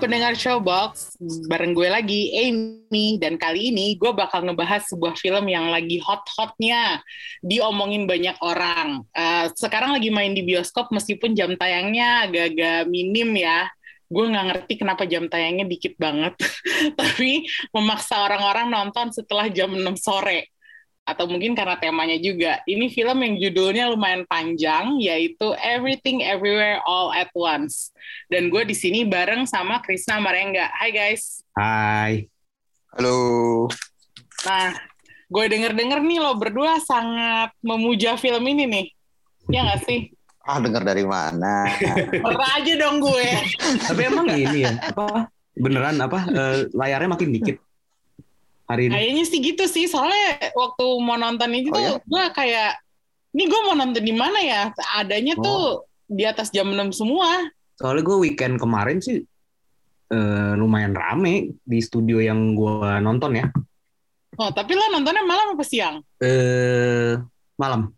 Pendengar Showbox, bareng gue lagi Amy dan kali ini gue bakal ngebahas sebuah film yang lagi hot-hotnya diomongin banyak orang. Uh, sekarang lagi main di bioskop meskipun jam tayangnya agak-agak minim ya. Gue nggak ngerti kenapa jam tayangnya dikit banget, tapi memaksa orang-orang nonton setelah jam 6 sore atau mungkin karena temanya juga. Ini film yang judulnya lumayan panjang, yaitu Everything Everywhere All at Once. Dan gue di sini bareng sama Krisna Marengga. Hai guys. Hai. Halo. Nah, gue denger-denger nih lo berdua sangat memuja film ini nih. Ya nggak sih? Ah, denger dari mana? Pernah aja dong gue. Tapi emang ini ya, apa beneran apa eh, layarnya makin dikit hari ini. Kayaknya sih gitu sih. Soalnya waktu mau nonton itu Oh, tuh ya? gue kayak, ini gue mau nonton di mana ya? Adanya Oh. tuh di atas jam 6 semua. Soalnya gue weekend kemarin sih eh, lumayan rame di studio yang gue nonton ya. Oh, tapi lo nontonnya malam apa siang? Eh malam.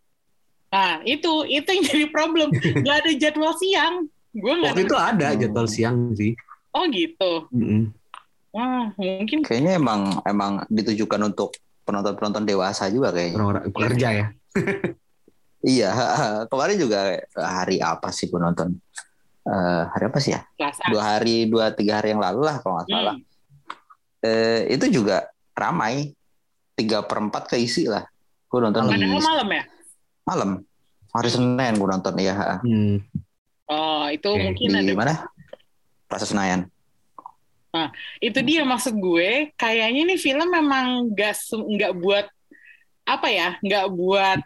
Nah, itu itu yang jadi problem. Gak ada jadwal siang. Gue nggak. Waktu itu ada jadwal siang sih. Oh gitu. Mm-mm. Wah, mungkin. Kayaknya emang emang ditujukan untuk penonton-penonton dewasa juga kayaknya. Orang-orang kerja ya. Iya, kemarin juga hari apa sih gue nonton? Eh, hari apa sih ya? Selasa. Dua hari, dua tiga hari yang lalu lah kalau nggak salah. Hmm. Eh, itu juga ramai, tiga perempat keisi lah. Gue nonton di malam ya? malam, hari Senin gue nonton ya Hmm. Oh, itu Oke, mungkin di ada. mana? Plaza Senayan. Itu dia maksud gue. Kayaknya nih film memang nggak se- nggak buat apa ya? Nggak buat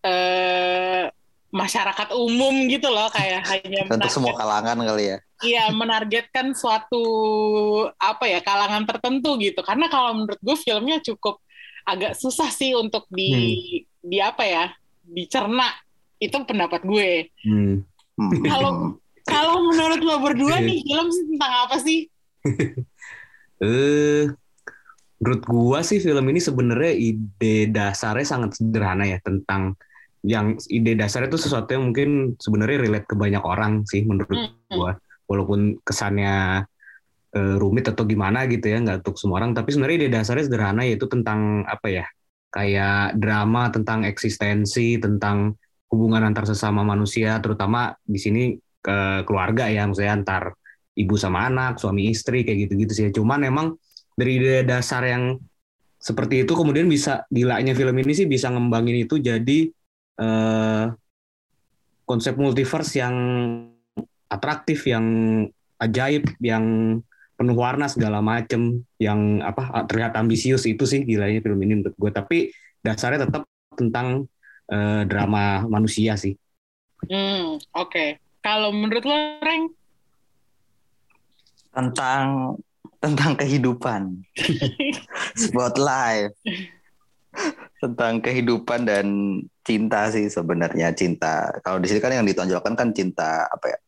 eh masyarakat umum gitu loh kayak hanya Untuk semua kalangan kali ya. iya menargetkan suatu apa ya kalangan tertentu gitu karena kalau menurut gue filmnya cukup agak susah sih untuk di di apa ya dicerna itu pendapat gue Hmm. Hmm. Kalau- kalau menurut lo berdua nih film sih tentang apa sih Eh, menurut gua sih film ini sebenarnya ide dasarnya sangat sederhana ya tentang yang ide dasarnya itu sesuatu yang mungkin sebenarnya relate ke banyak orang sih menurut Hmm. gua walaupun kesannya eh, rumit atau gimana gitu ya nggak untuk semua orang tapi sebenarnya ide dasarnya sederhana yaitu tentang apa ya kayak drama tentang eksistensi tentang hubungan antar sesama manusia terutama di sini ke keluarga ya maksudnya antar ibu sama anak, suami istri kayak gitu-gitu sih. Cuman emang dari dasar yang seperti itu kemudian bisa gilanya film ini sih bisa ngembangin itu jadi eh, konsep multiverse yang atraktif, yang ajaib, yang penuh warna segala macem, yang apa terlihat ambisius itu sih gilanya film ini menurut gue. Tapi dasarnya tetap tentang eh, drama manusia sih. hmm oke kalau menurut lo Reng tentang tentang kehidupan. Spotlight tentang kehidupan dan cinta sih sebenarnya cinta. Kalau di sini kan yang ditonjolkan kan cinta apa ya?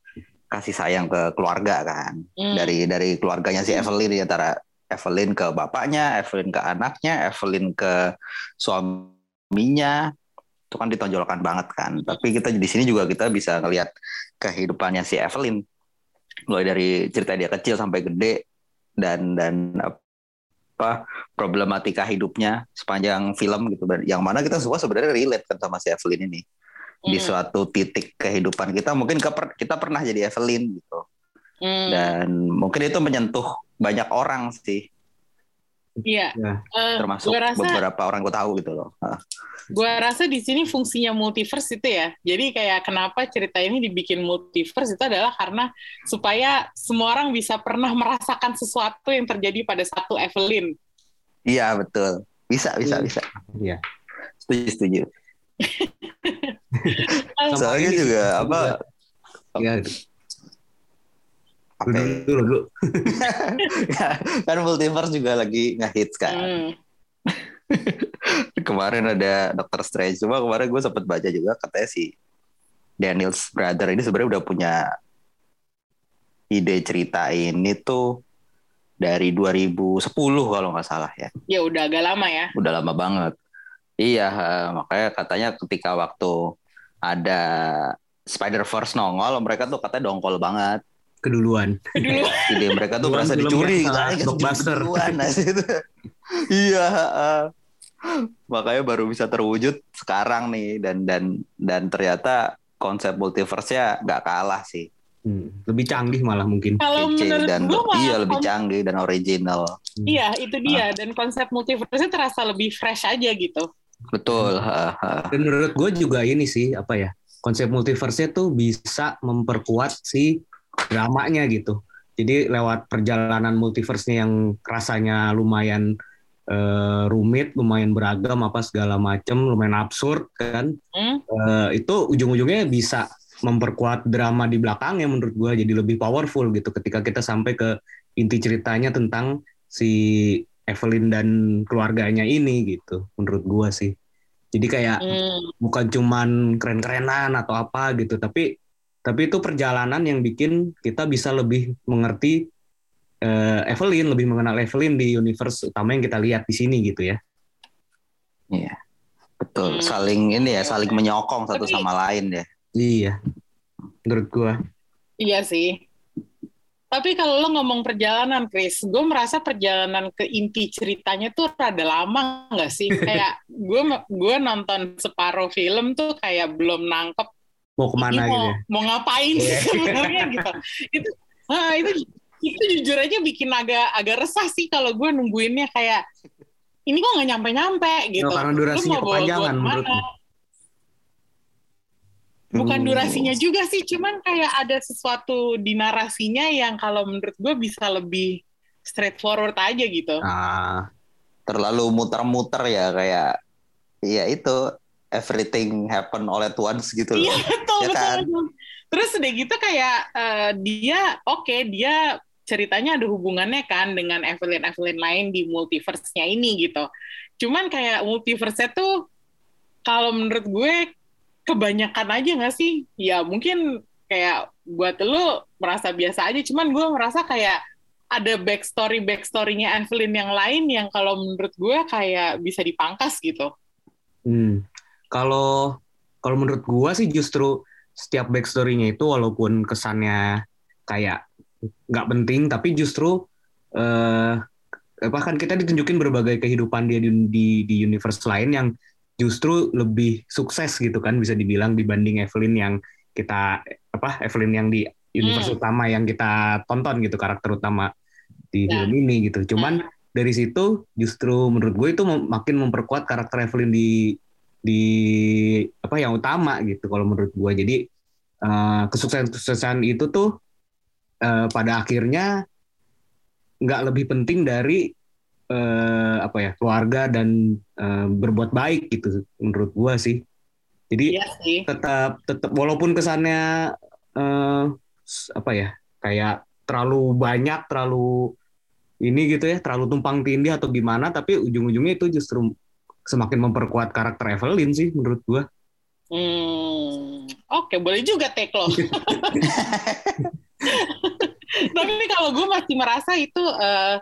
Kasih sayang ke keluarga kan. Hmm. Dari dari keluarganya si Evelyn di antara Evelyn ke bapaknya, Evelyn ke anaknya, Evelyn ke suaminya. Itu kan ditonjolkan banget kan. Tapi kita di sini juga kita bisa ngelihat kehidupannya si Evelyn mulai dari cerita dia kecil sampai gede dan dan apa problematika hidupnya sepanjang film gitu yang mana kita semua sebenarnya relate kan sama si Evelyn ini di Hmm. suatu titik kehidupan kita mungkin ke- kita pernah jadi Evelyn gitu Hmm. dan mungkin itu menyentuh banyak orang sih Iya. Ya. Eh, termasuk gua rasa beberapa orang gue tahu gitu loh Gua rasa di sini fungsinya multiverse itu ya. Jadi kayak kenapa cerita ini dibikin multiverse itu adalah karena supaya semua orang bisa pernah merasakan sesuatu yang terjadi pada satu Evelyn. iya betul bisa bisa Hmm. bisa Iya. setuju setuju soalnya juga apa Ya, apa ya? dulu, dulu. kan multiverse juga lagi ngehits kan hmm. kemarin ada Doctor Strange cuma kemarin gue sempet baca juga katanya si Daniels Brother ini sebenarnya udah punya ide cerita ini tuh dari 2010 kalau nggak salah ya. Ya udah agak lama ya. Udah lama banget. Iya, eh, makanya katanya ketika waktu ada Spider-Verse nongol, mereka tuh katanya dongkol banget. Keduluan. Dulu Ide mereka tuh merasa dicuri. blockbuster. duluan, nah, gitu. iya. Makanya baru bisa terwujud sekarang nih dan dan dan ternyata konsep multiverse-nya nggak kalah sih. Hmm, Lebih canggih malah mungkin. kalau Kece menurut dan gue malah iya lebih canggih dan original. Iya, itu dia. Dan konsep multiverse terasa lebih fresh aja gitu. Betul. Hmm. Dan menurut gue juga ini sih apa ya konsep multiverse tuh bisa memperkuat si dramanya gitu. Jadi lewat perjalanan multiverse-nya yang rasanya lumayan eh, rumit, lumayan beragam apa segala macem, lumayan absurd kan. Hmm? Eh, itu ujung-ujungnya bisa memperkuat drama di belakangnya menurut gue jadi lebih powerful gitu ketika kita sampai ke inti ceritanya tentang si Evelyn dan keluarganya ini gitu menurut gue sih jadi kayak Hmm. bukan cuman keren-kerenan atau apa gitu tapi tapi itu perjalanan yang bikin kita bisa lebih mengerti eh, Evelyn lebih mengenal Evelyn di universe utama yang kita lihat di sini gitu ya Iya. Betul. Hmm. Saling ini ya, saling menyokong satu Tapi- sama lain ya. iya menurut gua Iya sih. Tapi kalau lo ngomong perjalanan, Chris, gue merasa perjalanan ke inti ceritanya tuh rada lama nggak sih? Kayak gue gue nonton separuh film tuh kayak belum nangkep mau ke mana ini gitu mau ya mau ngapain sih Iya. sebenarnya gitu. Itu ah, itu itu jujur aja bikin agak agak resah sih kalau gue nungguinnya kayak ini kok nggak nyampe nyampe gitu. Ya, karena Lu durasinya mau kepanjangan menurutmu. Bukan Hmm. durasinya juga sih, cuman kayak ada sesuatu di narasinya yang kalau menurut gue bisa lebih straightforward aja gitu. ah Terlalu muter-muter ya kayak iya itu everything happen all at once gitu loh. Iya betul Ya betul. kan? betul. Terus udah gitu kayak eh, dia oke dia ceritanya ada hubungannya kan dengan Evelyn Evelyn lain di multiverse-nya ini gitu. Cuman kayak multiverse-nya tuh kalau menurut gue kebanyakan aja nggak sih? Ya mungkin kayak buat lu merasa biasa aja. Cuman gue merasa kayak ada backstory backstory-nya Evelyn yang lain yang kalau menurut gue kayak bisa dipangkas gitu. Hmm. Kalau kalau menurut gua sih justru setiap backstory-nya itu walaupun kesannya kayak nggak penting, tapi justru eh, bahkan kita ditunjukin berbagai kehidupan dia di, di di universe lain yang justru lebih sukses gitu kan bisa dibilang dibanding Evelyn yang kita apa Evelyn yang di universe Hmm. utama yang kita tonton gitu karakter utama di Ya. film ini gitu. Cuman dari situ justru menurut gue itu makin memperkuat karakter Evelyn di di apa yang utama gitu kalau menurut gue jadi eh, kesuksesan-kesuksesan itu tuh eh, pada akhirnya nggak lebih penting dari eh, apa ya keluarga dan eh, berbuat baik gitu menurut gue sih jadi Iya sih. tetap tetap walaupun kesannya s- apa ya kayak terlalu banyak terlalu ini gitu ya terlalu tumpang tindih atau gimana tapi ujung-ujungnya itu justru semakin memperkuat karakter Evelyn sih menurut gua Hmm, oke boleh juga take lo. Tapi kalau gue masih merasa itu eh,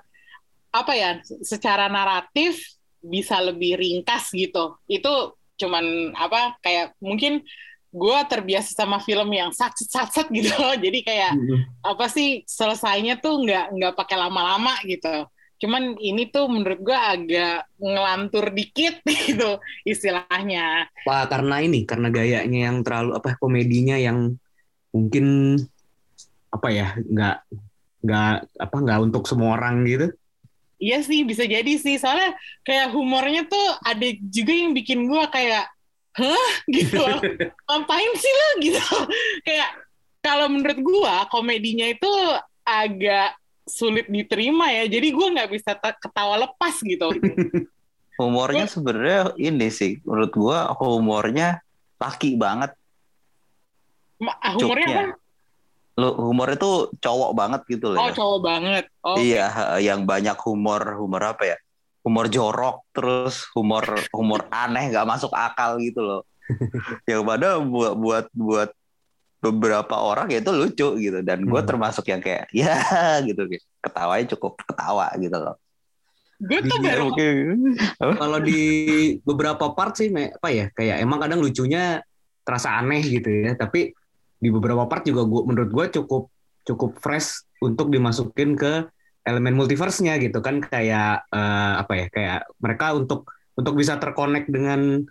apa ya, secara naratif bisa lebih ringkas gitu. Itu cuman apa kayak mungkin gue terbiasa sama film yang satset-satset gitu loh. Jadi kayak apa sih selesainya tuh nggak nggak pakai lama-lama gitu. Cuman ini tuh menurut gue agak ngelantur dikit gitu istilahnya. apa karena ini karena gayanya yang terlalu apa komedinya yang mungkin apa ya nggak nggak apa nggak untuk semua orang gitu Iya sih, bisa jadi sih. Soalnya kayak humornya tuh ada juga yang bikin gue kayak, hah? Gitu loh. Ngapain sih lo? Gitu. kayak, kalau menurut gue, komedinya itu agak sulit diterima ya. Jadi gue nggak bisa ta- ketawa lepas gitu. Humornya sebenarnya ini sih menurut gua humornya laki banget. Ma- ah, Humornya Cuknya. apa? Lo humornya tuh cowok banget gitu loh. Oh, ya. cowok banget. Oh, Iya, yang banyak humor, humor apa ya? Humor jorok, terus humor humor aneh, nggak masuk akal gitu loh. yang pada buat buat buat beberapa orang ya itu lucu gitu dan gue Hmm. termasuk yang kayak ya gitu ketawanya cukup ketawa gitu loh Gue tuh Iya, baru Oke. Kalau di beberapa part sih apa ya kayak emang kadang lucunya terasa aneh gitu ya. Tapi di beberapa part juga gua menurut gua cukup cukup fresh untuk dimasukin ke elemen multiverse-nya gitu kan kayak eh, apa ya kayak mereka untuk untuk bisa terkonek dengan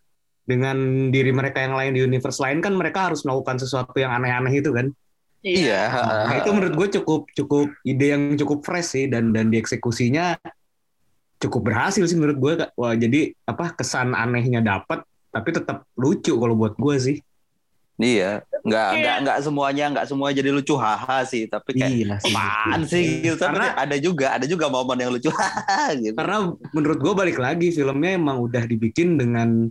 dengan diri mereka yang lain di universe lain kan mereka harus melakukan sesuatu yang aneh-aneh itu kan. iya Nah, itu menurut gue cukup cukup ide yang cukup fresh sih dan dan dieksekusinya cukup berhasil sih menurut gue. Wah jadi apa kesan anehnya dapat tapi tetap lucu kalau buat gue sih. iya nggak nggak nggak semuanya nggak semua jadi lucu haha sih tapi kayak Iya sih. apaan sih gitu tapi Karena- ada juga ada juga momen yang lucu haha gitu Karena menurut gue balik lagi filmnya emang udah dibikin dengan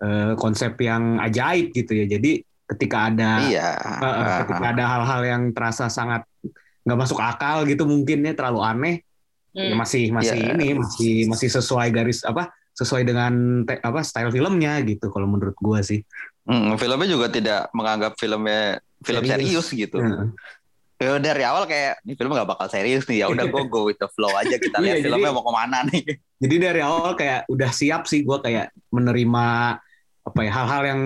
eh, konsep yang ajaib gitu ya. Jadi ketika ada iya ketika ada hal-hal yang terasa sangat nggak masuk akal gitu mungkin ya terlalu aneh ya Hmm. masih masih Iya. ini masih masih sesuai garis apa sesuai dengan te- apa style filmnya gitu kalau menurut gua sih. Hmm, filmnya juga tidak menganggap filmnya film Serius. serius, gitu Heeh. Ya, dari awal kayak ini film gak bakal serius nih ya udah gue go with the flow aja kita lihat Iya, filmnya jadi- mau ke mana nih Jadi dari awal kayak udah siap sih gua kayak menerima apa ya hal-hal yang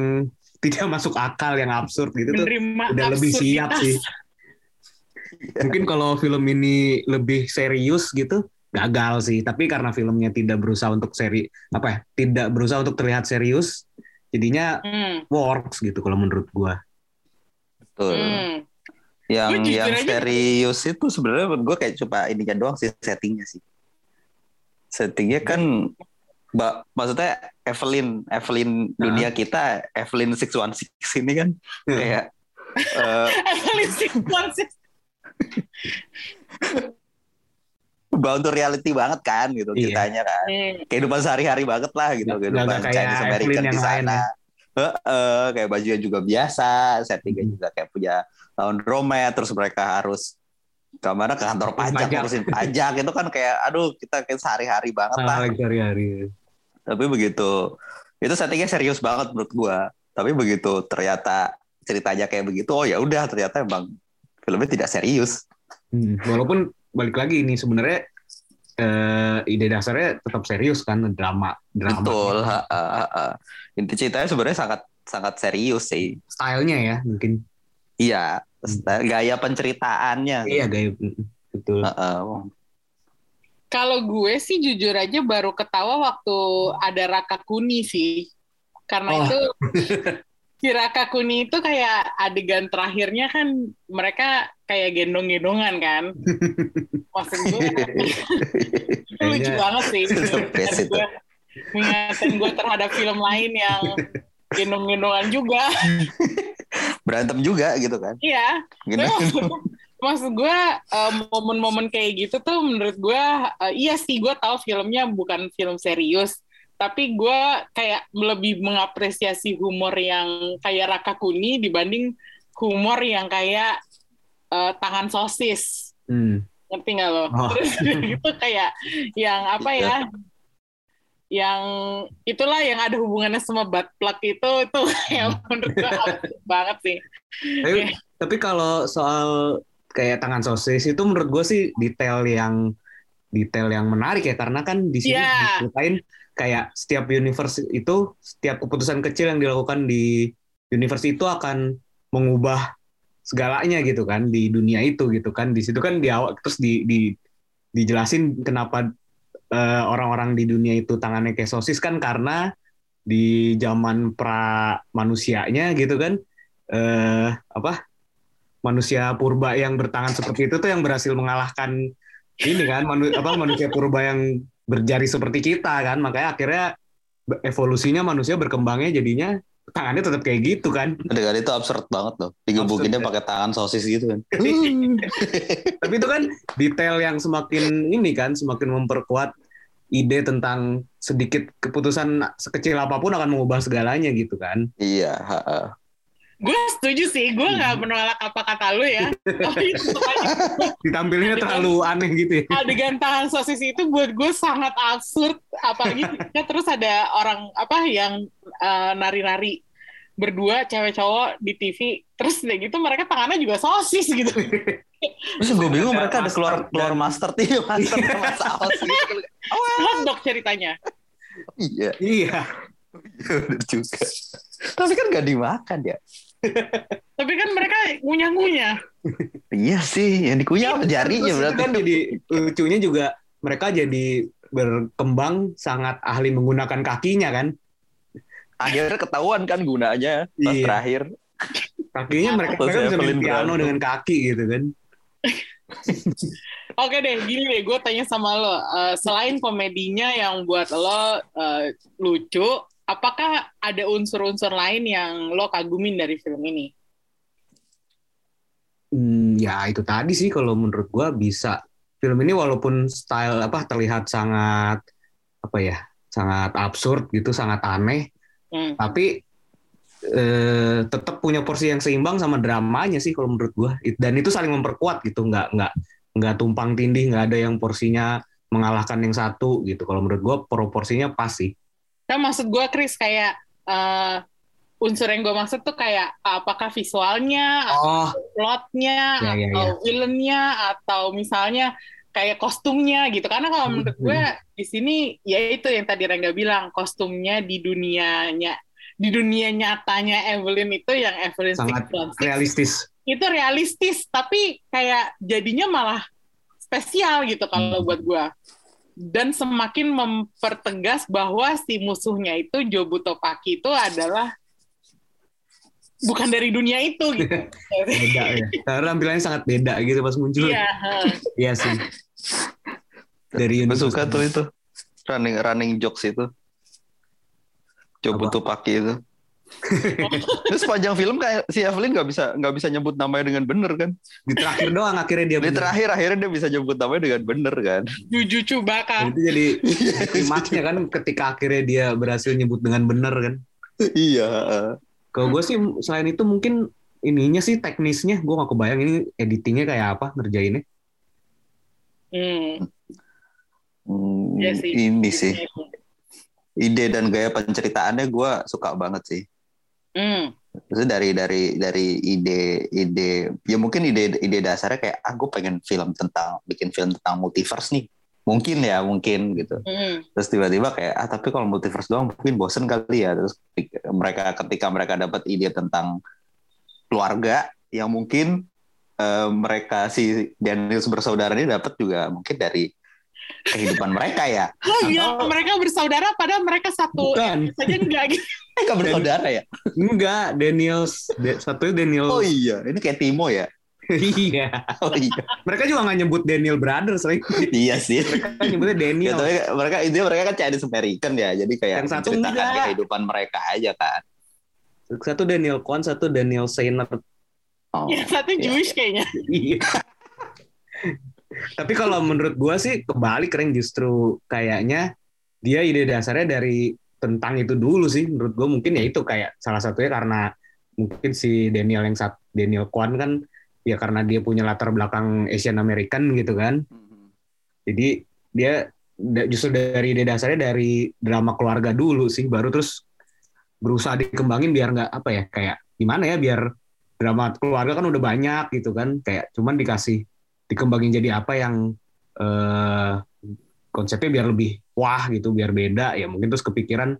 tidak masuk akal yang absurd gitu tuh menerima udah lebih siap sih. Mungkin kalau film ini lebih serius gitu gagal sih, tapi karena filmnya tidak berusaha untuk seri apa ya, tidak berusaha untuk terlihat serius, jadinya Hmm. works gitu kalau menurut gua. Betul. Hmm. yang jujur yang aja- serius itu sebenarnya menurut gue kayak cuma ininya doang sih settingnya sih settingnya kan Mbak, maksudnya Evelyn Evelyn Nah. dunia kita Evelyn 616 ini kan Hmm. kayak eh, Evelyn Sixpence. bound to reality banget kan gitu Iya. ceritanya kan Hmm. kehidupan sehari-hari banget lah gitu kehidupan Chinese American di sana ya. Heeh, kayak bajunya juga biasa settingnya Hmm. juga kayak punya laundromat terus mereka harus ke mana ke kantor pajak Pajak. ngurusin pajak itu kan kayak aduh kita kayak sehari-hari banget lah Hal sehari-hari. Tapi begitu itu settingnya serius banget menurut gua. Tapi begitu ternyata ceritanya kayak begitu oh ya udah ternyata emang filmnya tidak serius. Hmm, Walaupun balik lagi ini sebenarnya eh, ide dasarnya tetap serius kan drama drama. Betul ha, ha, ha, ha. inti ceritanya sebenarnya sangat sangat serius sih. Stylenya ya mungkin. Iya gaya penceritaannya. Iya gaya mm, betul. Ha, ha. Kalau gue sih jujur aja baru ketawa waktu ada Raka Kuni sih. Karena Oh. itu si Raka Kuni itu kayak adegan terakhirnya kan mereka kayak gendong-gendongan kan. Maksud gue itu lucu banget sih. Itu. Gue mengingatkan gue terhadap film lain yang gendong-gendongan juga. berantem juga gitu kan Iya. Gitu. Tapi maksud, gue eh, momen-momen kayak gitu tuh menurut gue eh, iya sih gue tahu filmnya bukan film serius tapi gue kayak lebih mengapresiasi humor yang kayak Raka Kuni dibanding humor yang kayak eh, tangan sosis Hmm. ngerti nggak lo? Oh. Terus itu kayak yang apa ya? Yang itulah yang ada hubungannya sama butt plug itu itu yang menurut gue banget sih. Tapi, tapi kalau soal kayak tangan sosis itu menurut gue sih detail yang detail yang menarik ya karena kan di sini Iya. diceritain kayak setiap universe itu setiap keputusan kecil yang dilakukan di universe itu akan mengubah segalanya gitu kan di dunia itu gitu kan di situ kan di awal terus di, di dijelasin kenapa eh, orang-orang di dunia itu tangannya kayak sosis kan karena di zaman pra manusianya gitu kan eh apa manusia purba yang bertangan seperti itu tuh yang berhasil mengalahkan ini kan manu, apa manusia purba yang berjari seperti kita kan makanya akhirnya evolusinya manusia berkembangnya jadinya tangannya tetap kayak gitu kan Adegan itu absurd banget loh. Digebukinnya ya. pakai tangan sosis gitu kan. tapi itu kan detail yang semakin ini kan semakin memperkuat ide tentang sedikit keputusan sekecil apa pun akan mengubah segalanya gitu kan iya. ha, ha. Gue setuju sih, gue nggak menolak apa kata lu ya. Tapi ditampilnya terlalu aneh gitu ya adegan tangan sosis itu buat gue sangat absurd. Apalagi ketika terus ada orang apa yang eh, nari-nari berdua cewek cowok di TV terus udah gitu mereka tangannya juga sosis gitu Terus gue bingung mereka ada keluar keluar master nih, master sama saus gitu. Hot dog ceritanya Iya, Iya. juga. Tapi kan gak dimakan ya. Tapi kan mereka ngunyah-ngunyah Iya sih, yang dikunyah apa jarinya Terus berarti. kan jadi lucunya juga mereka jadi berkembang sangat ahli menggunakan kakinya kan. Akhirnya ketahuan kan gunanya pas Iya. terakhir. Kakinya mereka, mereka bisa main piano berantem. dengan kaki gitu kan. Oke deh, gini deh, gue tanya sama lo, eh, selain komedinya yang buat lo eh, lucu, apakah ada unsur-unsur lain yang lo kagumin dari film ini? Hmm, ya itu tadi sih kalau menurut gua bisa film ini walaupun style apa terlihat sangat apa ya sangat absurd gitu sangat aneh Hmm. tapi eh, tetap punya porsi yang seimbang sama dramanya sih kalau menurut gua It- dan itu saling memperkuat gitu nggak nggak nggak tumpang tindih nggak ada yang porsinya mengalahkan yang satu gitu kalau menurut gua proporsinya pas sih Kan maksud gue, Chris, kayak eh, unsur yang gue maksud tuh kayak apakah visualnya, oh. plotnya, Ya, ya, atau villainnya, atau misalnya kayak kostumnya gitu. Karena kalau Hmm, menurut gue di sini ya itu yang tadi Rangga bilang, kostumnya di dunianya di dunia nyatanya Evelyn itu yang Evelyn sangat 616 realistis. Itu realistis tapi kayak jadinya malah spesial gitu kalau Hmm. buat gua dan semakin mempertegas bahwa si musuhnya itu Jobuto Paki itu adalah bukan dari dunia itu gitu. beda ya karena tampilannya sangat beda gitu pas muncul Iya. Iya sih dari Gue universe suka tuh itu running running jokes itu. Tuh pakai itu. Terus sepanjang film kayak si Evelyn nggak bisa nggak bisa nyebut namanya dengan bener kan? di terakhir doang akhirnya dia Di bener. terakhir akhirnya dia bisa nyebut namanya dengan bener kan? Juju Dan Chewbacca. itu jadi klimaksnya kan ketika akhirnya dia berhasil nyebut dengan bener kan iya. kalau gue sih selain itu mungkin ininya sih teknisnya gue gak kebayang ini editingnya kayak apa ngerjainnya Hmm, Hmm, Iya sih. Ini sih ide dan gaya penceritaannya gue suka banget sih. Hmm, Maksudnya dari dari dari ide ide ya mungkin ide ide dasarnya kayak ah gue pengen film tentang bikin film tentang multiverse nih. Mungkin ya mungkin gitu. Hmm, terus tiba-tiba kayak ah tapi kalau multiverse doang mungkin bosen kali ya. Terus mereka ketika mereka dapat ide tentang keluarga yang mungkin eh, mereka si Daniels bersaudara ini dapat juga mungkin dari kehidupan mereka ya. Lo bilang mereka bersaudara padahal mereka satu. Bukan. Saja enggak gitu. mereka bersaudara ya? Enggak Daniels. De- satunya Daniel oh iya ini kayak Timo ya? Iya. Oh iya. Mereka juga nggak nyebut Daniel Brothers lagi iya sih. Mereka nyebutnya Ya, Daniel tapi mereka itu mereka kan Chinese American ya, jadi kayak Yang satu menceritakan enggak. kehidupan mereka aja kan. satu Daniel Kwan satu Daniel Sainer. Oh, Yang satu iya. Jewish kayaknya. Iya. Tapi kalau menurut gua sih kebalik keren justru kayaknya dia ide dasarnya dari tentang itu dulu sih. Menurut gua mungkin ya itu kayak salah satunya karena mungkin si Daniel yang sat Daniel Kwan kan ya karena dia punya latar belakang Asian American gitu kan. Jadi dia justru dari ide dasarnya dari drama keluarga dulu sih. Baru terus berusaha dikembangin biar nggak apa ya kayak gimana ya biar drama keluarga kan udah banyak gitu kan. Kayak cuman dikasih dikembangin jadi apa yang eh, konsepnya biar lebih wah gitu biar beda ya mungkin terus kepikiran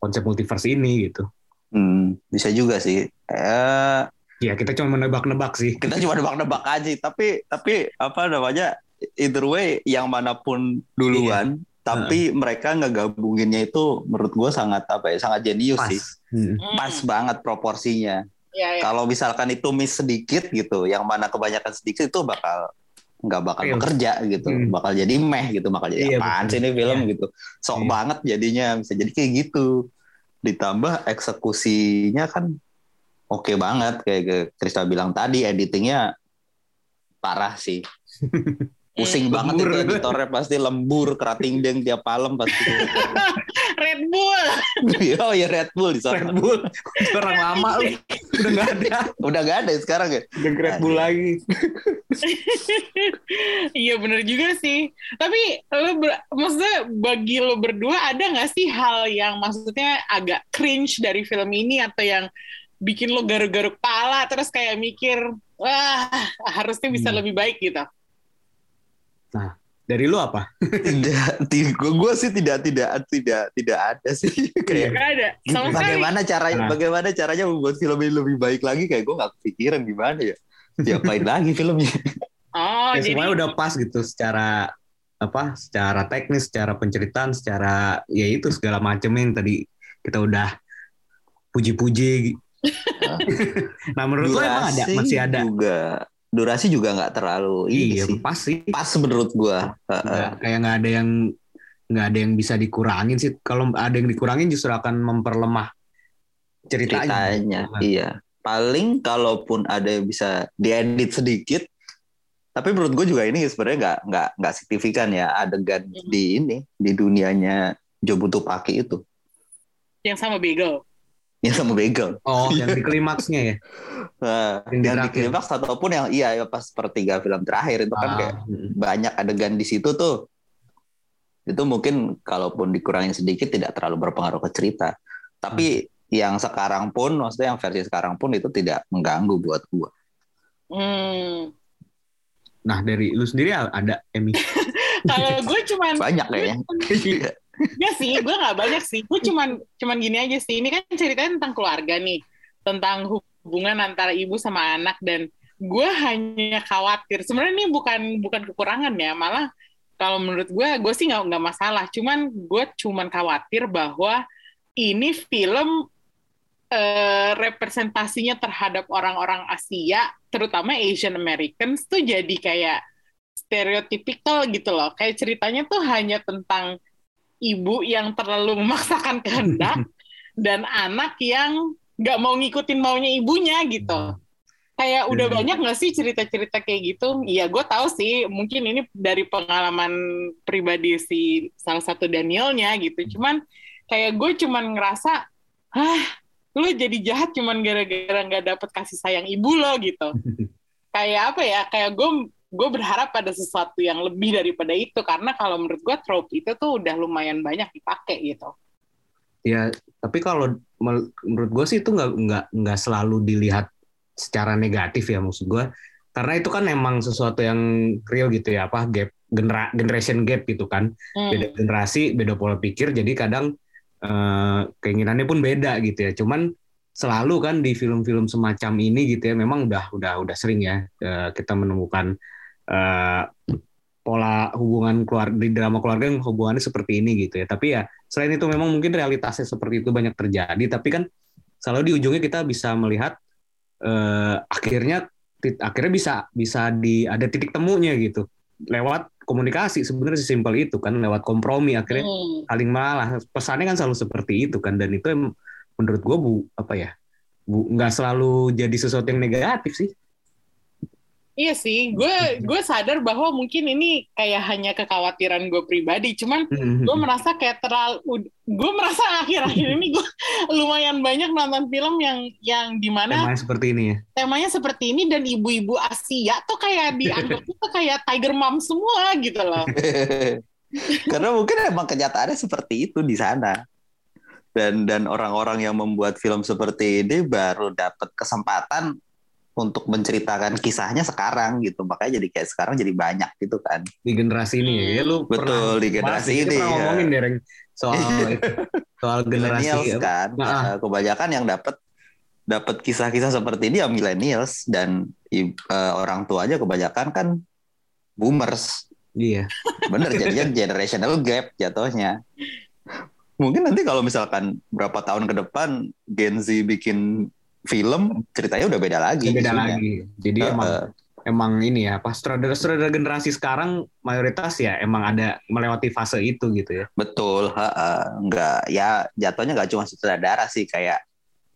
konsep multiverse ini gitu Hmm, bisa juga sih. Eh, ya kita cuma menebak-nebak sih kita cuma nebak-nebak aja, tapi tapi apa namanya? Either way, yang mana pun duluan, tapi mereka ngegabunginnya itu menurut gue sangat apa ya? Sangat jenius pas sih. Hmm. Hmm. Pas banget proporsinya. Iya, iya. Kalau misalkan itu miss sedikit gitu, yang mana kebanyakan sedikit itu bakal nggak bakal Fail. bekerja gitu, Hmm. bakal jadi meh gitu, bakal jadi Iya, apaan betul. sih ini film Iya. gitu, sok Iya. banget jadinya bisa jadi kayak gitu. Ditambah eksekusinya kan oke banget kayak ke Krista bilang tadi, editingnya parah sih. Pusing banget Lembur. itu editornya pasti lembur kerating deng tiap malam pasti. Red Bull. oh ya Red Bull di sana. Red Bull orang lama lu Udah nggak ada. Udah nggak ada sekarang ya. Udah Red Bull lagi. iya bener juga sih. Tapi lo ber- maksudnya bagi lo berdua ada nggak sih hal yang maksudnya agak cringe dari film ini atau yang bikin lo garuk-garuk kepala terus kayak mikir wah harusnya bisa Hmm. lebih baik gitu. Dari lu apa? Tidak, gue sih tidak tidak tidak tidak ada sih kayak Gak ada sama sekali. bagaimana caranya Nah. bagaimana caranya membuat film ini lebih baik lagi kayak gue nggak kepikiran gimana ya diapain lagi filmnya Oh ya, jadi semuanya udah pas gitu secara apa? Secara teknis, secara penceritaan, secara ya itu segala macam yang tadi kita udah puji-puji. nah menurut lu emang ada masih ada? juga durasi juga nggak terlalu ini Iya sih pas sih. pas menurut gue Nggak, kayak nggak ada yang nggak ada yang bisa dikurangin sih. Kalau ada yang dikurangin justru akan memperlemah ceritanya. ceritanya Nah, iya paling kalaupun ada yang bisa diedit sedikit tapi menurut gue juga ini sebenarnya nggak nggak nggak signifikan ya adegan di ini di dunianya Jobutu Paki itu yang sama Bagel. Yang sama Bagel Oh, yang di klimaksnya ya. Nah, Yang di yang di terakhir. klimaks ataupun yang iya ya pas sepertiga film terakhir itu kan Ah, kayak mm. banyak adegan di situ tuh itu mungkin kalaupun dikurangin sedikit tidak terlalu berpengaruh ke cerita tapi yang sekarang pun maksudnya yang versi sekarang pun itu tidak mengganggu buat gua Hmm. Nah dari lu sendiri ada Emi? Kalau gue cuman banyak kayaknya. Ya sih, gue nggak banyak sih. Gue cuman cuman gini aja sih. Ini kan ceritanya tentang keluarga nih, tentang hubungan antara ibu sama anak dan gue hanya khawatir. Sebenarnya ini bukan bukan kekurangan ya, malah kalau menurut gue, gue sih nggak nggak masalah. Cuman gue cuman khawatir bahwa ini film eh, representasinya terhadap orang-orang Asia, terutama Asian Americans tuh jadi kayak stereotypical gitu loh. Kayak ceritanya tuh hanya tentang ibu yang terlalu memaksakan kehendak dan anak yang nggak mau ngikutin maunya ibunya gitu. Kayak udah Hmm. banyak nggak sih cerita-cerita kayak gitu? Iya, gue tahu sih. Mungkin ini dari pengalaman pribadi si salah satu Danielnya gitu. Cuman kayak gue cuman ngerasa, ah, lu jadi jahat cuman gara-gara nggak dapet kasih sayang ibu lo gitu. kayak apa ya? Kayak gue gue berharap ada sesuatu yang lebih daripada itu karena kalau menurut gue trope itu tuh udah lumayan banyak dipakai gitu. Ya, tapi kalau menurut gue sih itu nggak nggak nggak selalu dilihat secara negatif ya maksud gue. Karena itu kan emang sesuatu yang real gitu ya, apa gap genera generation gap gitu kan. Hmm. Beda generasi, beda pola pikir, jadi kadang eh, keinginannya pun beda gitu ya. Cuman selalu kan di film-film semacam ini gitu ya, memang udah udah udah sering ya eh, kita menemukan eh, pola hubungan keluarga di drama keluarga yang hubungannya seperti ini gitu ya. Tapi ya selain itu memang mungkin realitasnya seperti itu banyak terjadi. Tapi kan selalu di ujungnya kita bisa melihat eh, akhirnya tit- akhirnya bisa bisa di ada titik temunya gitu lewat komunikasi sebenarnya sesimpel itu kan lewat kompromi akhirnya Hmm. saling malah pesannya kan selalu seperti itu kan dan itu menurut gue bu apa ya bu nggak selalu jadi sesuatu yang negatif sih Iya sih, gue gue sadar bahwa mungkin ini kayak hanya kekhawatiran gue pribadi. Cuman gue merasa kayak terlalu, gue merasa akhir-akhir ini gue lumayan banyak nonton film yang yang di mana temanya seperti ini ya temanya seperti ini dan ibu-ibu Asia tuh kayak dianggap tuh kayak tiger mom semua gitu loh. karena mungkin emang kenyataannya seperti itu di sana dan dan orang-orang yang membuat film seperti ini baru dapat kesempatan untuk menceritakan kisahnya sekarang gitu. Makanya jadi kayak sekarang jadi banyak gitu kan. Di generasi ini ya, ya lu Betul, di generasi ini, pernah ya. ngomongin deh Reng, soal itu, soal generasi apa, kan. Nah. Kebanyakan yang dapat dapat kisah-kisah seperti ini ya millennials. Dan eh, orang tuanya kebanyakan kan boomers. Iya. Bener jadinya generational gap jatuhnya. Mungkin nanti kalau misalkan berapa tahun ke depan Gen Z bikin film ceritanya udah beda lagi beda isunya. lagi. Jadi Eh, emang eh, emang ini ya pas sutradara-sutradara generasi sekarang mayoritas ya emang ada melewati fase itu gitu ya. Betul ha, ha. nggak ya jatuhnya nggak cuma sutradara sih kayak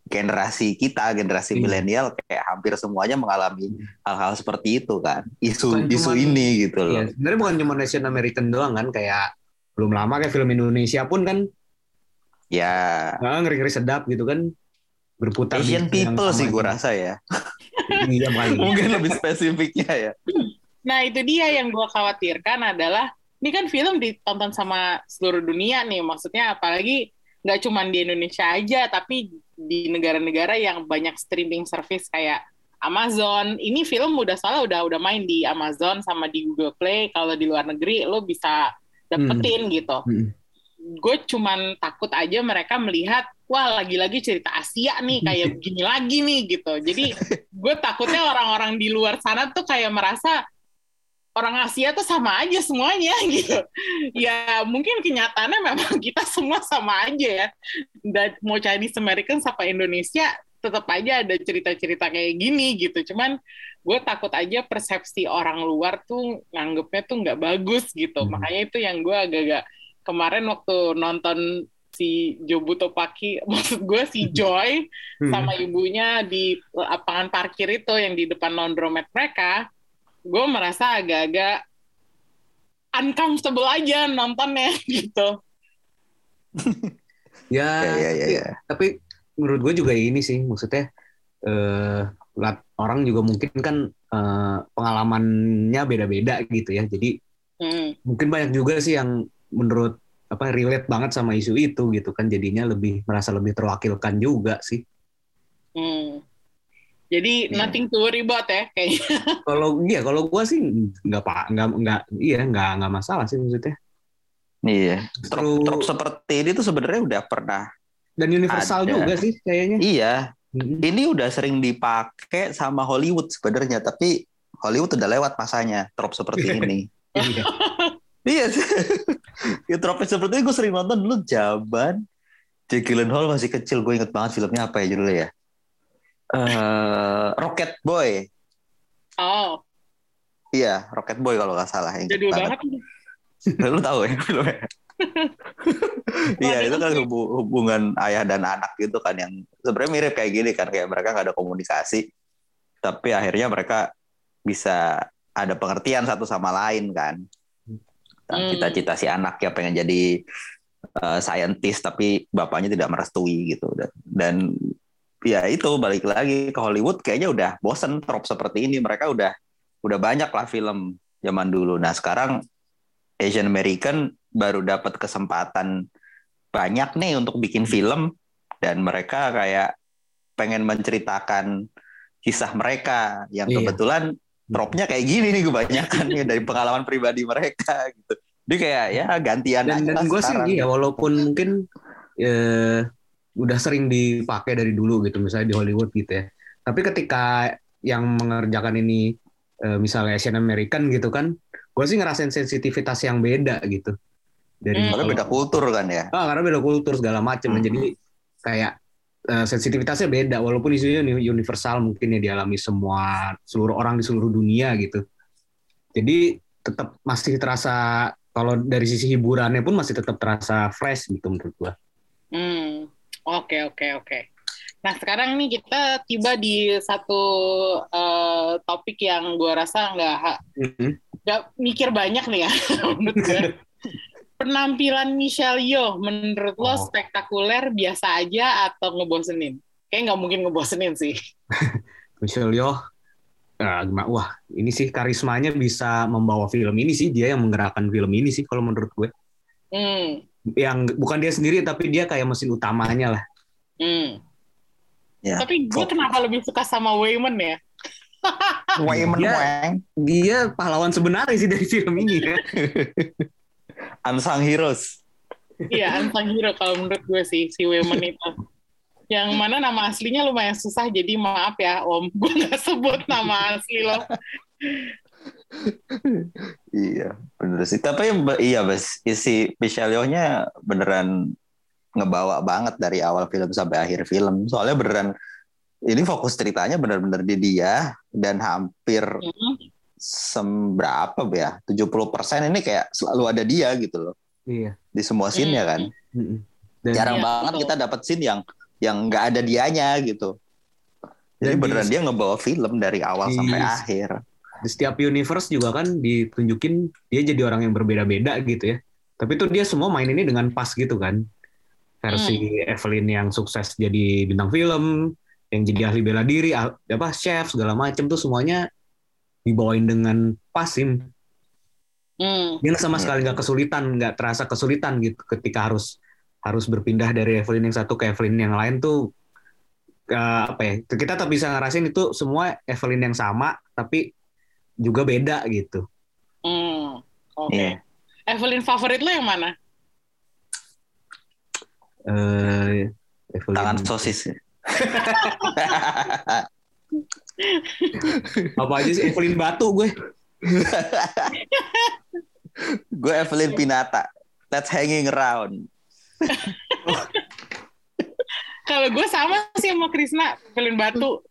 generasi kita generasi Iya. milenial kayak hampir semuanya mengalami hal-hal seperti itu kan. Isu Bukan isu cuman- ini gitu loh. Iya, sebenarnya bukan cuma Asian American doang kan kayak belum lama kayak film Indonesia pun kan ya. Ngeri ngeri sedap gitu kan berputar di Asian yang people sih gue rasa ya. Iya. Mungkin lebih spesifiknya ya. Nah itu dia yang gue khawatirkan adalah ini kan film ditonton sama seluruh dunia nih, maksudnya apalagi nggak cuma di Indonesia aja, tapi di negara-negara yang banyak streaming service kayak Amazon. Ini film udah soalnya udah udah main di Amazon sama di Google Play. Kalau di luar negeri lo bisa dapetin gitu. Mm. Gue cuman takut aja mereka melihat wah lagi-lagi cerita Asia nih kayak begini lagi nih gitu. Jadi gue takutnya orang-orang di luar sana tuh kayak merasa orang Asia tuh sama aja semuanya gitu. Ya mungkin kenyataannya memang kita semua sama aja ya. Dan mau Chinese American sampai Indonesia tetap aja ada cerita-cerita kayak gini gitu. Cuman gue takut aja persepsi orang luar tuh nganggepnya tuh nggak bagus gitu. Hmm. Makanya itu yang gue agak-agak kemarin waktu nonton si Jobuto Paki, maksud gue si Joy Hmm. sama ibunya di lapangan parkir itu yang di depan laundromat mereka, gue merasa agak-agak uncomfortable aja nontonnya gitu. Ya, Ya, ya, ya, tapi, ya. tapi menurut gue juga ini sih maksudnya eh orang juga mungkin kan eh, pengalamannya beda-beda gitu ya. Jadi Hmm. mungkin banyak juga sih yang menurut apa relate banget sama isu itu gitu kan jadinya lebih merasa lebih terwakilkan juga sih. Hmm. Jadi Hmm. nothing to worry about ya kayaknya. Kalau iya kalau gue sih nggak pak nggak nggak iya nggak nggak masalah sih maksudnya. Iya. Trop, trop seperti ini tuh sebenarnya udah pernah. Dan universal Ada. juga sih kayaknya. Iya. Mm-mm. Ini udah sering dipakai sama Hollywood sebenarnya, tapi Hollywood udah lewat masanya trop seperti ini. Iya. Iya sih. ya trop seperti ini gue sering nonton dulu zaman Jake Gyllenhaal masih kecil. Gue inget banget filmnya apa ya judulnya ya? Eh, Rocket Boy. Oh, Iya, Rocket Boy kalau nggak salah. Ingat jadul banget. banget. Lu tahu ya filmnya? Iya itu kan hubu- hubungan ayah dan anak gitu kan yang sebenarnya mirip kayak gini kan kayak mereka nggak ada komunikasi tapi akhirnya mereka bisa ada pengertian satu sama lain kan. Nah, Hmm. Cita-cita si anak ya pengen jadi uh, scientist tapi bapaknya tidak merestui gitu dan, dan ya itu balik lagi ke Hollywood kayaknya udah bosen trop seperti ini mereka udah udah banyak lah film zaman dulu. Nah sekarang Asian American baru dapat kesempatan banyak nih untuk bikin film dan mereka kayak pengen menceritakan kisah mereka yang Iya. kebetulan tropnya kayak gini nih kebanyakan nih dari pengalaman pribadi mereka gitu. Jadi kayak ya gantian dan aja dan gue sih iya walaupun mungkin eh, udah sering dipakai dari dulu gitu misalnya di Hollywood gitu ya tapi ketika yang mengerjakan ini eh, misalnya Asian American gitu kan gue sih ngerasain sensitivitas yang beda gitu dari Hmm. Karena beda kultur kan ya. ah, karena beda kultur segala macam Hmm. jadi kayak eh, sensitivitasnya beda walaupun isunya uni- universal mungkin ya dialami semua seluruh orang di seluruh dunia gitu jadi tetap masih terasa kalau dari sisi hiburannya pun masih tetap terasa fresh gitu menurut gua Hmm, oke oke oke. Nah sekarang nih kita tiba di satu eh, topik yang gue rasa nggak nggak mikir banyak nih ya menurut gue. Penampilan Michelle Yeoh menurut lo Oh. spektakuler biasa aja atau ngebosenin? Kayak nggak mungkin ngebosenin sih. Michelle Yeoh eh, gimana wah ini sih karismanya bisa membawa film ini sih dia yang menggerakkan film ini sih kalau menurut gue Hmm, yang bukan dia sendiri tapi dia kayak mesin utamanya lah hmm. Ya. Tapi gue kenapa lebih suka sama Wayman ya? Wayman Dia- Wang, dia pahlawan sebenarnya sih dari film ini ya. Unsung Heroes. Iya, unsung hero kalau menurut gue sih si Wayman itu. Yang mana nama aslinya lumayan susah, jadi maaf ya Om, gue nggak sebut nama asli lo. Iya, bener sih. Tapi iya, Bes, isi Michelle Yeoh-nya beneran ngebawa banget dari awal film sampai akhir film. Soalnya beneran ini fokus ceritanya bener-bener di dia dan hampir Hmm, seberapa ya? 70% ini kayak selalu ada dia gitu loh iya di semua scene-nya kan. Mm-mm. Dan Jarang Iya, banget betul. kita dapat scene yang yang nggak ada dianya gitu. Jadi Dan di- beneran dia ngebawa film dari awal di- sampai akhir. di setiap universe juga kan ditunjukin dia jadi orang yang berbeda-beda gitu ya. Tapi tuh dia semua main ini dengan pas gitu kan. versi Evelyn yang sukses jadi bintang film, yang jadi ahli bela diri, ah- apa chef segala macam tuh semuanya dibawain dengan pasim. Hmm. Dia sama sekali nggak kesulitan, nggak terasa kesulitan gitu ketika harus harus berpindah dari Evelyn yang satu ke Evelyn yang lain tuh eh, apa ya? Kita tetap bisa ngerasain itu semua Evelyn yang sama tapi juga beda gitu. Hmm. Oke. Iya. Evelyn favorit lo yang mana? Eh Evelyn Tangan sosis. apa aja sih Evelyn Batu gue. gue Evelyn Pinata. That's hanging around. Kalau gue sama sih sama Krisna, Evelyn Batu.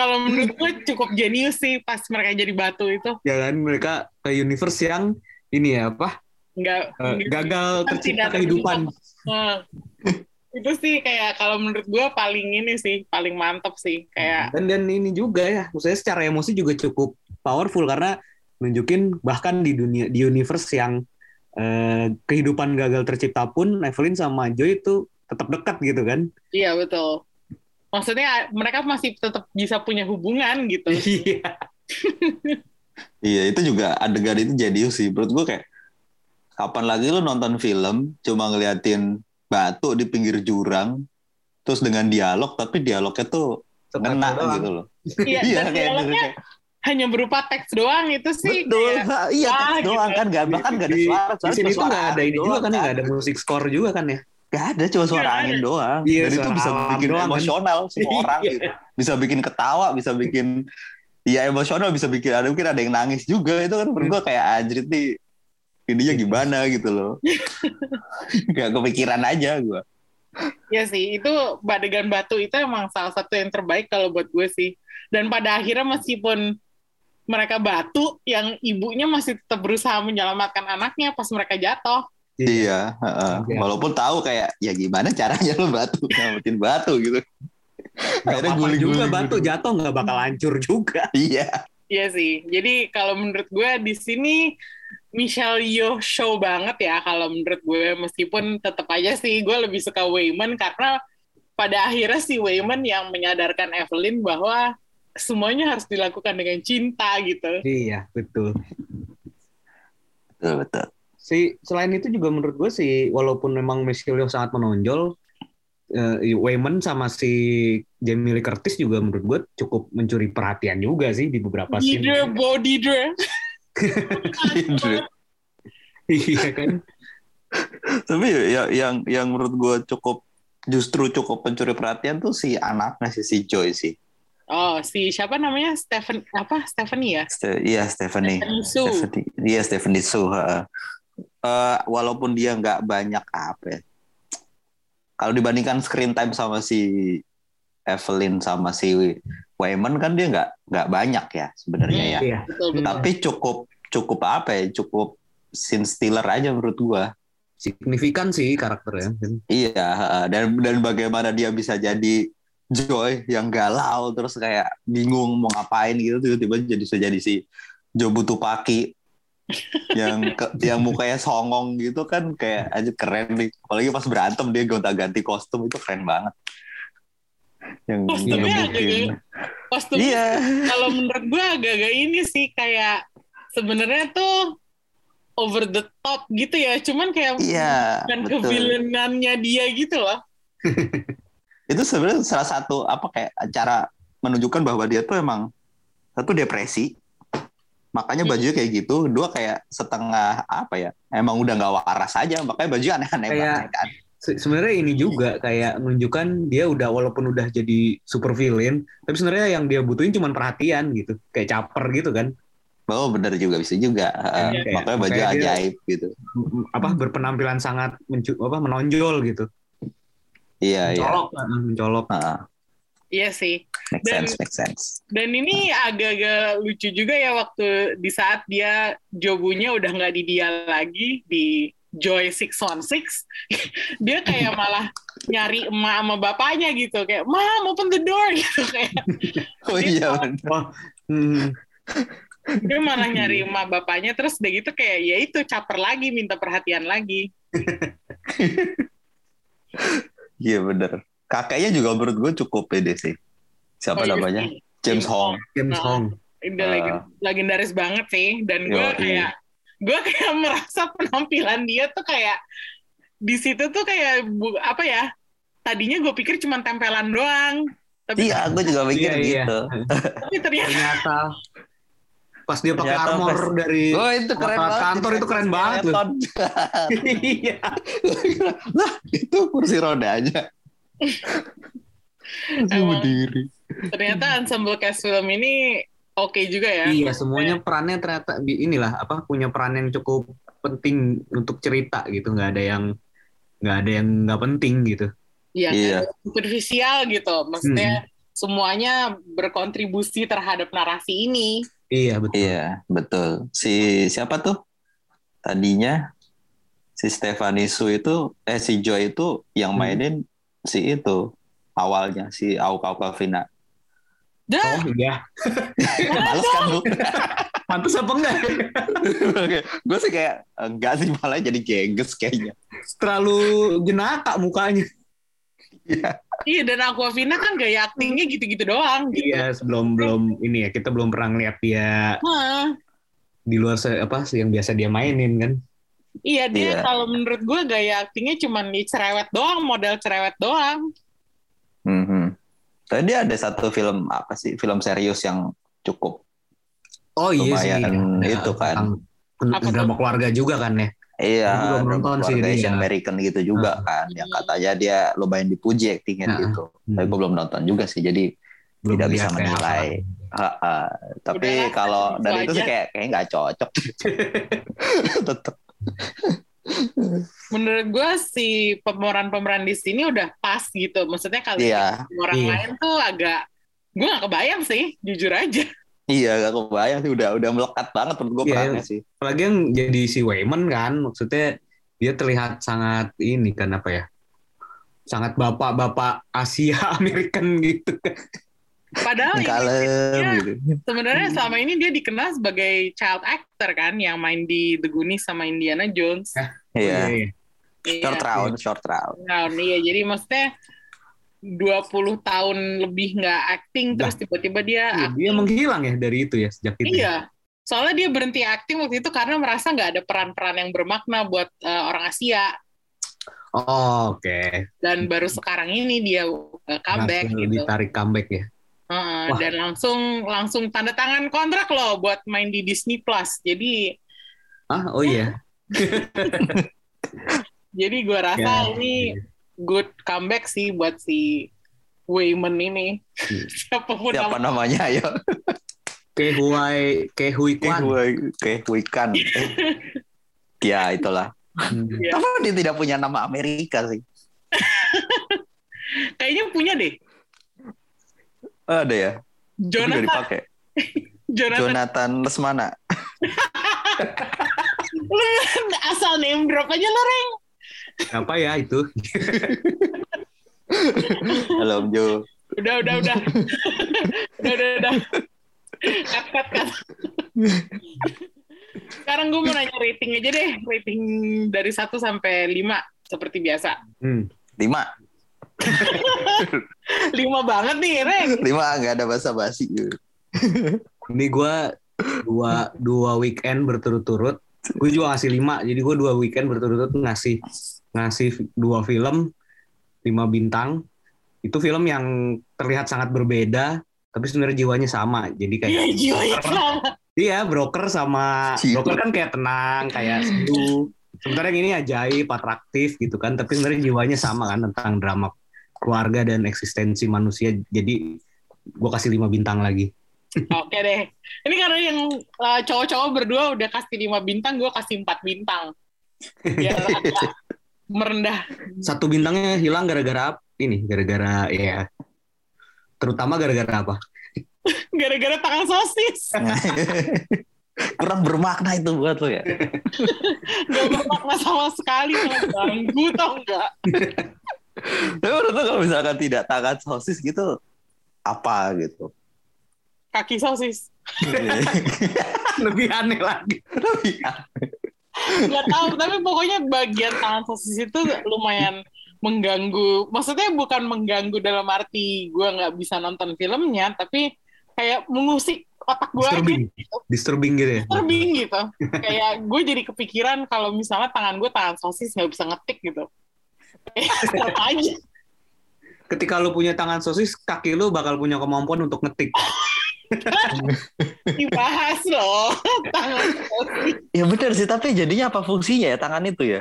Kalau menurut gue cukup jenius sih pas mereka jadi batu itu. Ya kan mereka ke universe yang ini ya apa? Nggak, eh, gagal tercipta kehidupan. Itu sih kayak kalau menurut gue paling ini sih, paling mantep sih. Kayak Dan dan ini juga ya, maksudnya secara emosi juga cukup powerful karena nunjukin bahkan di dunia di universe yang eh, kehidupan gagal tercipta pun Evelyn sama Joy itu tetap dekat gitu kan. iya betul. Maksudnya mereka masih tetap bisa punya hubungan gitu. Iya. Iya itu juga adegan itu jadi sih. Menurut gue kayak kapan lagi lu nonton film cuma ngeliatin batu di pinggir jurang terus dengan dialog tapi dialognya tuh ngena doang. gitu loh. Iya, Iya dan kayak dialognya hanya berupa teks doang itu sih. Betul, kayak, iya teks doang gitu. kan nggak bahkan nggak ada Di- suara. Di sini tuh nggak ada ini juga kan ya, nggak ada musik score juga kan ya. Gak ada cuma suara Nggak angin doang. Iya, Dan itu bisa bikin doang kan. emosional semua orang Iya. gitu. Bisa bikin ketawa, bisa bikin ya emosional, bisa bikin ada mungkin ada yang nangis juga itu kan menurut gua kayak anjrit nih ininya gimana gitu loh. Gak kepikiran aja gua. Iya sih, itu badegan batu itu emang salah satu yang terbaik kalau buat gue sih. Dan pada akhirnya meskipun mereka batu, yang ibunya masih tetap berusaha menyelamatkan anaknya pas mereka jatuh. Iya, heeh. Iya. walaupun tahu kayak ya gimana caranya lo batu nyelamatin batu gitu. Gak Akhirnya apa-apa juga guling-guling batu gitu. jatuh nggak bakal hancur juga. Iya. Iya sih. Jadi kalau menurut gue di sini Michelle Yeoh show banget ya kalau menurut gue meskipun tetap aja sih gue lebih suka Wayman karena pada akhirnya si Wayman yang menyadarkan Evelyn bahwa semuanya harus dilakukan dengan cinta gitu. Iya betul. Betul, betul. Si selain itu juga menurut gue sih walaupun memang Michelle Yeoh sangat menonjol, eh, Wayman sama si Jamie Lee Curtis juga menurut gue cukup mencuri perhatian juga sih di beberapa scene. body. Iya kan? Tapi ya yang yang menurut gue cukup justru cukup pencuri perhatian tuh si anaknya si si Joy sih. Oh, si siapa namanya? Stephen apa? Stephanie ya? Ste- iya Stephanie. Stephanie Su. Stephanie, iya Stephanie Su. heeh. Eh, walaupun dia nggak banyak apa ya. Kalau dibandingkan screen time sama si Evelyn sama si Wayman kan dia nggak nggak banyak ya sebenarnya ya. Iya. Tapi cukup cukup apa ya? Cukup scene stealer aja menurut gua. Signifikan sih karakternya. Iya, heeh. dan dan bagaimana dia bisa jadi Joy yang galau terus kayak bingung mau ngapain gitu tiba-tiba jadi bisa jadi si Paki yang ke- yang mukanya songong gitu kan kayak aja keren nih. Apalagi pas berantem dia gonta-ganti kostum itu keren banget. Yang Kostumnya ngebukin. agak- Kostum Iya. kalau menurut gue agak-agak ini sih kayak sebenarnya tuh over the top gitu ya cuman kayak Iya, bukan betul. kevilenannya dia gitu loh itu sebenarnya salah satu apa kayak cara menunjukkan bahwa dia tuh emang satu depresi makanya Hmm. bajunya kayak gitu dua kayak setengah apa ya emang udah nggak waras aja makanya baju aneh-aneh banget kan Sebenarnya ini juga kayak menunjukkan dia udah walaupun udah jadi super villain, tapi sebenarnya yang dia butuhin cuma perhatian gitu, kayak caper gitu kan. oh bener juga bisa juga Heeh. Iya, makanya baju dia- ajaib gitu M- apa berpenampilan sangat mencu- apa menonjol gitu. iya iya Mencolok, mencolok. Heeh. iya sih make Dan- sense make sense dan ini agak-agak lucu juga ya waktu di saat dia jobunya udah nggak di dia lagi di Joy 616 dia kayak malah nyari emak sama bapaknya gitu kayak mam open the door gitu kayak oh iya bener. Hmm, dia malah nyari emak bapaknya terus udah gitu kayak ya itu caper lagi minta perhatian lagi Iya bener. Kakeknya juga menurut gue cukup pede sih. Siapa Oh, iya namanya? James Hong. James Nah. Hong. Udah legen- legendaris banget sih. Dan gue Yoi. kayak gue kayak merasa penampilan dia tuh kayak di situ tuh kayak bu- apa ya? Tadinya gue pikir cuma tempelan doang. Tapi, Iya, gue juga mikir Iya, iya. gitu. tapi ternyata Ternyata pas dia pakai armor pas- dari Oh itu keren banget. kantor itu keren banget loh. Iya. Lah itu kursi rodanya. Emang. berdiri. ternyata ensemble cast film ini oke juga ya. Iya, semuanya perannya ternyata di- inilah apa punya peran yang cukup penting untuk cerita gitu, nggak ada yang nggak ada yang nggak penting gitu. Iya, Iya. superficial gitu. Maksudnya semuanya berkontribusi terhadap narasi ini. Iya betul. Iya, betul. Si siapa tuh? Tadinya si Stephanie Su itu eh si Joy itu yang Hmm. mainin si itu awalnya si Auka Kavina. Dah, Oh iya, Males kan lu? pantas apa enggak? gue sih kayak enggak sih malah jadi geges kayaknya. Terlalu jenaka mukanya. iya dan Aquafina kan gaya aktingnya gitu-gitu doang. Gitu. Iya, sebelum belum ini ya kita belum pernah lihat dia di luar se- apa sih yang biasa dia mainin kan. Iya dia Iya. kalau menurut gue gaya aktingnya cuma di cerewet doang, model cerewet doang. Mhm. Tadi dia ada satu film apa sih? Film serius yang cukup Oh iya sih. Lumayan Ya, itu kan. tentang drama keluarga juga kan ya. Iya, nonton sih keluarga. Asian American gitu juga Hmm. kan. Yang katanya dia lumayan dipuji aktingnya Nah, gitu. hmm. Tapi gue belum nonton juga sih. Jadi Belum tidak bisa menilai. Ha, ha. Tapi kalau dari itu sih kayak kayak nggak cocok. Tetep. Menurut gue si pemeran-pemeran di sini udah pas gitu. Maksudnya kalau Iya, orang Iya. lain tuh agak gue gak kebayang sih, jujur aja. iya gak kebayang sih udah udah melekat banget menurut gue Iya. perannya sih. Apalagi yang jadi si Wayman kan, maksudnya dia terlihat sangat ini kan apa ya? Sangat bapak-bapak Asia American gitu Padahal ini Kalem dia- gitu. sebenarnya selama ini dia dikenal sebagai child actor kan, yang main di The Goonies sama Indiana Jones. Iya. Iya. Iya. Short round, short round. Nah, iya, jadi maksudnya 20 tahun lebih nggak acting, terus tiba-tiba dia Iya, Dia menghilang ya dari itu ya sejak itu. Iya, soalnya dia berhenti acting waktu itu karena merasa nggak ada peran-peran yang bermakna buat eh, orang Asia. Oh, oke. Dan baru sekarang ini dia eh, comeback Langsung gitu. Ditarik comeback ya. Wah. dan langsung langsung tanda tangan kontrak loh buat main di Disney Plus. Jadi Ah, oh iya. jadi gue rasa Ya. ini good comeback sih buat si Wayman ini. Hmm. Siapa pun Siapa nama- namanya ayo? Kehuai Kehui Kwan. gue kayak Wikan. Ya itulah. Hmm. Iya. Tapi dia tidak punya nama Amerika sih. Kayaknya punya deh. Ada ya. Jonathan, dipakai. Jonathan, Jonathan Lesmana. lu asal name drop aja lo, Reng. Apa ya itu? Halo Om Jo. Udah, udah, udah. udah, udah, udah. Cut, cut, cut. Sekarang gue mau nanya rating aja deh. Rating dari 1 sampai 5 seperti biasa. Hmm. Lima. 5 banget nih, Reng. Lima nggak ada basa-basi. Ini gue dua dua weekend berturut-turut. Gue juga ngasih lima. Jadi gue dua weekend berturut-turut ngasih ngasih dua film lima bintang. Itu film yang terlihat sangat berbeda, tapi sebenarnya jiwanya sama. Jadi kayak Jiwanya sama. Iya, broker sama Jiwa. broker kan kayak tenang, kayak seduh. Sementara yang ini ajaib, atraktif gitu kan, tapi sebenarnya jiwanya sama kan tentang drama keluarga dan eksistensi manusia. Jadi gue kasih lima bintang lagi. Oke deh. Ini karena yang uh, cowok-cowok berdua udah kasih 5 bintang, gue kasih 4 bintang. Biar agak merendah. Satu bintangnya hilang gara-gara ini, gara-gara ya terutama gara-gara apa? Gara-gara tangan sosis. Kurang bermakna itu buat lo ya. Gak bermakna sama sekali. Ganggu tau nggak? Tapi menurut lo kalau misalkan tidak tangan sosis gitu, apa gitu? Kaki sosis. Lebih aneh lagi. Gak tahu, tapi pokoknya bagian tangan sosis itu lumayan mengganggu. Maksudnya bukan mengganggu dalam arti gue nggak bisa nonton filmnya, tapi kayak mengusik otak gue aja. Disturbing. Disturbing gitu ya. Disturbing gitu. kayak gue jadi kepikiran kalau misalnya tangan gue tangan sosis nggak bisa ngetik gitu. Aja. Ketika lu punya tangan sosis, kaki lu bakal punya kemampuan untuk ngetik. Dibahas loh tangan sosis. Ya benar sih, tapi jadinya apa fungsinya ya tangan itu ya?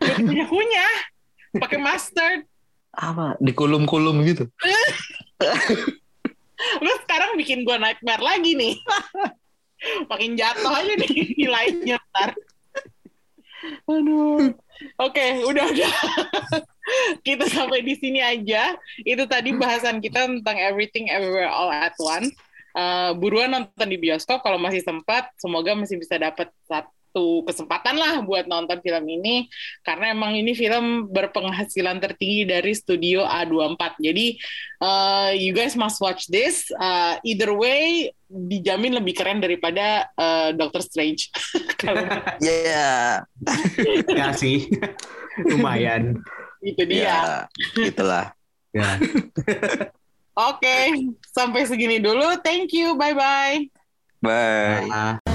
Punya punya. Pakai mustard. Apa? Dikulum-kulum gitu. Lu sekarang bikin gue nightmare lagi nih. Makin jatuh aja nih nilainya ntar. Aduh. Oke, udah udah. kita sampai di sini aja. Itu tadi bahasan kita tentang Everything Everywhere All at Once. Uh, buruan nonton di bioskop kalau masih sempat. Semoga masih bisa dapat satu kesempatan lah buat nonton film ini karena emang ini film berpenghasilan tertinggi dari studio A24. Jadi uh, you guys must watch this. Uh, either way dijamin lebih keren daripada uh, Doctor Strange. Iya. ya sih. Lumayan. itu dia. Ya, itulah. Ya. Oke, sampai segini dulu. Thank you. Bye bye. Bye. Ah.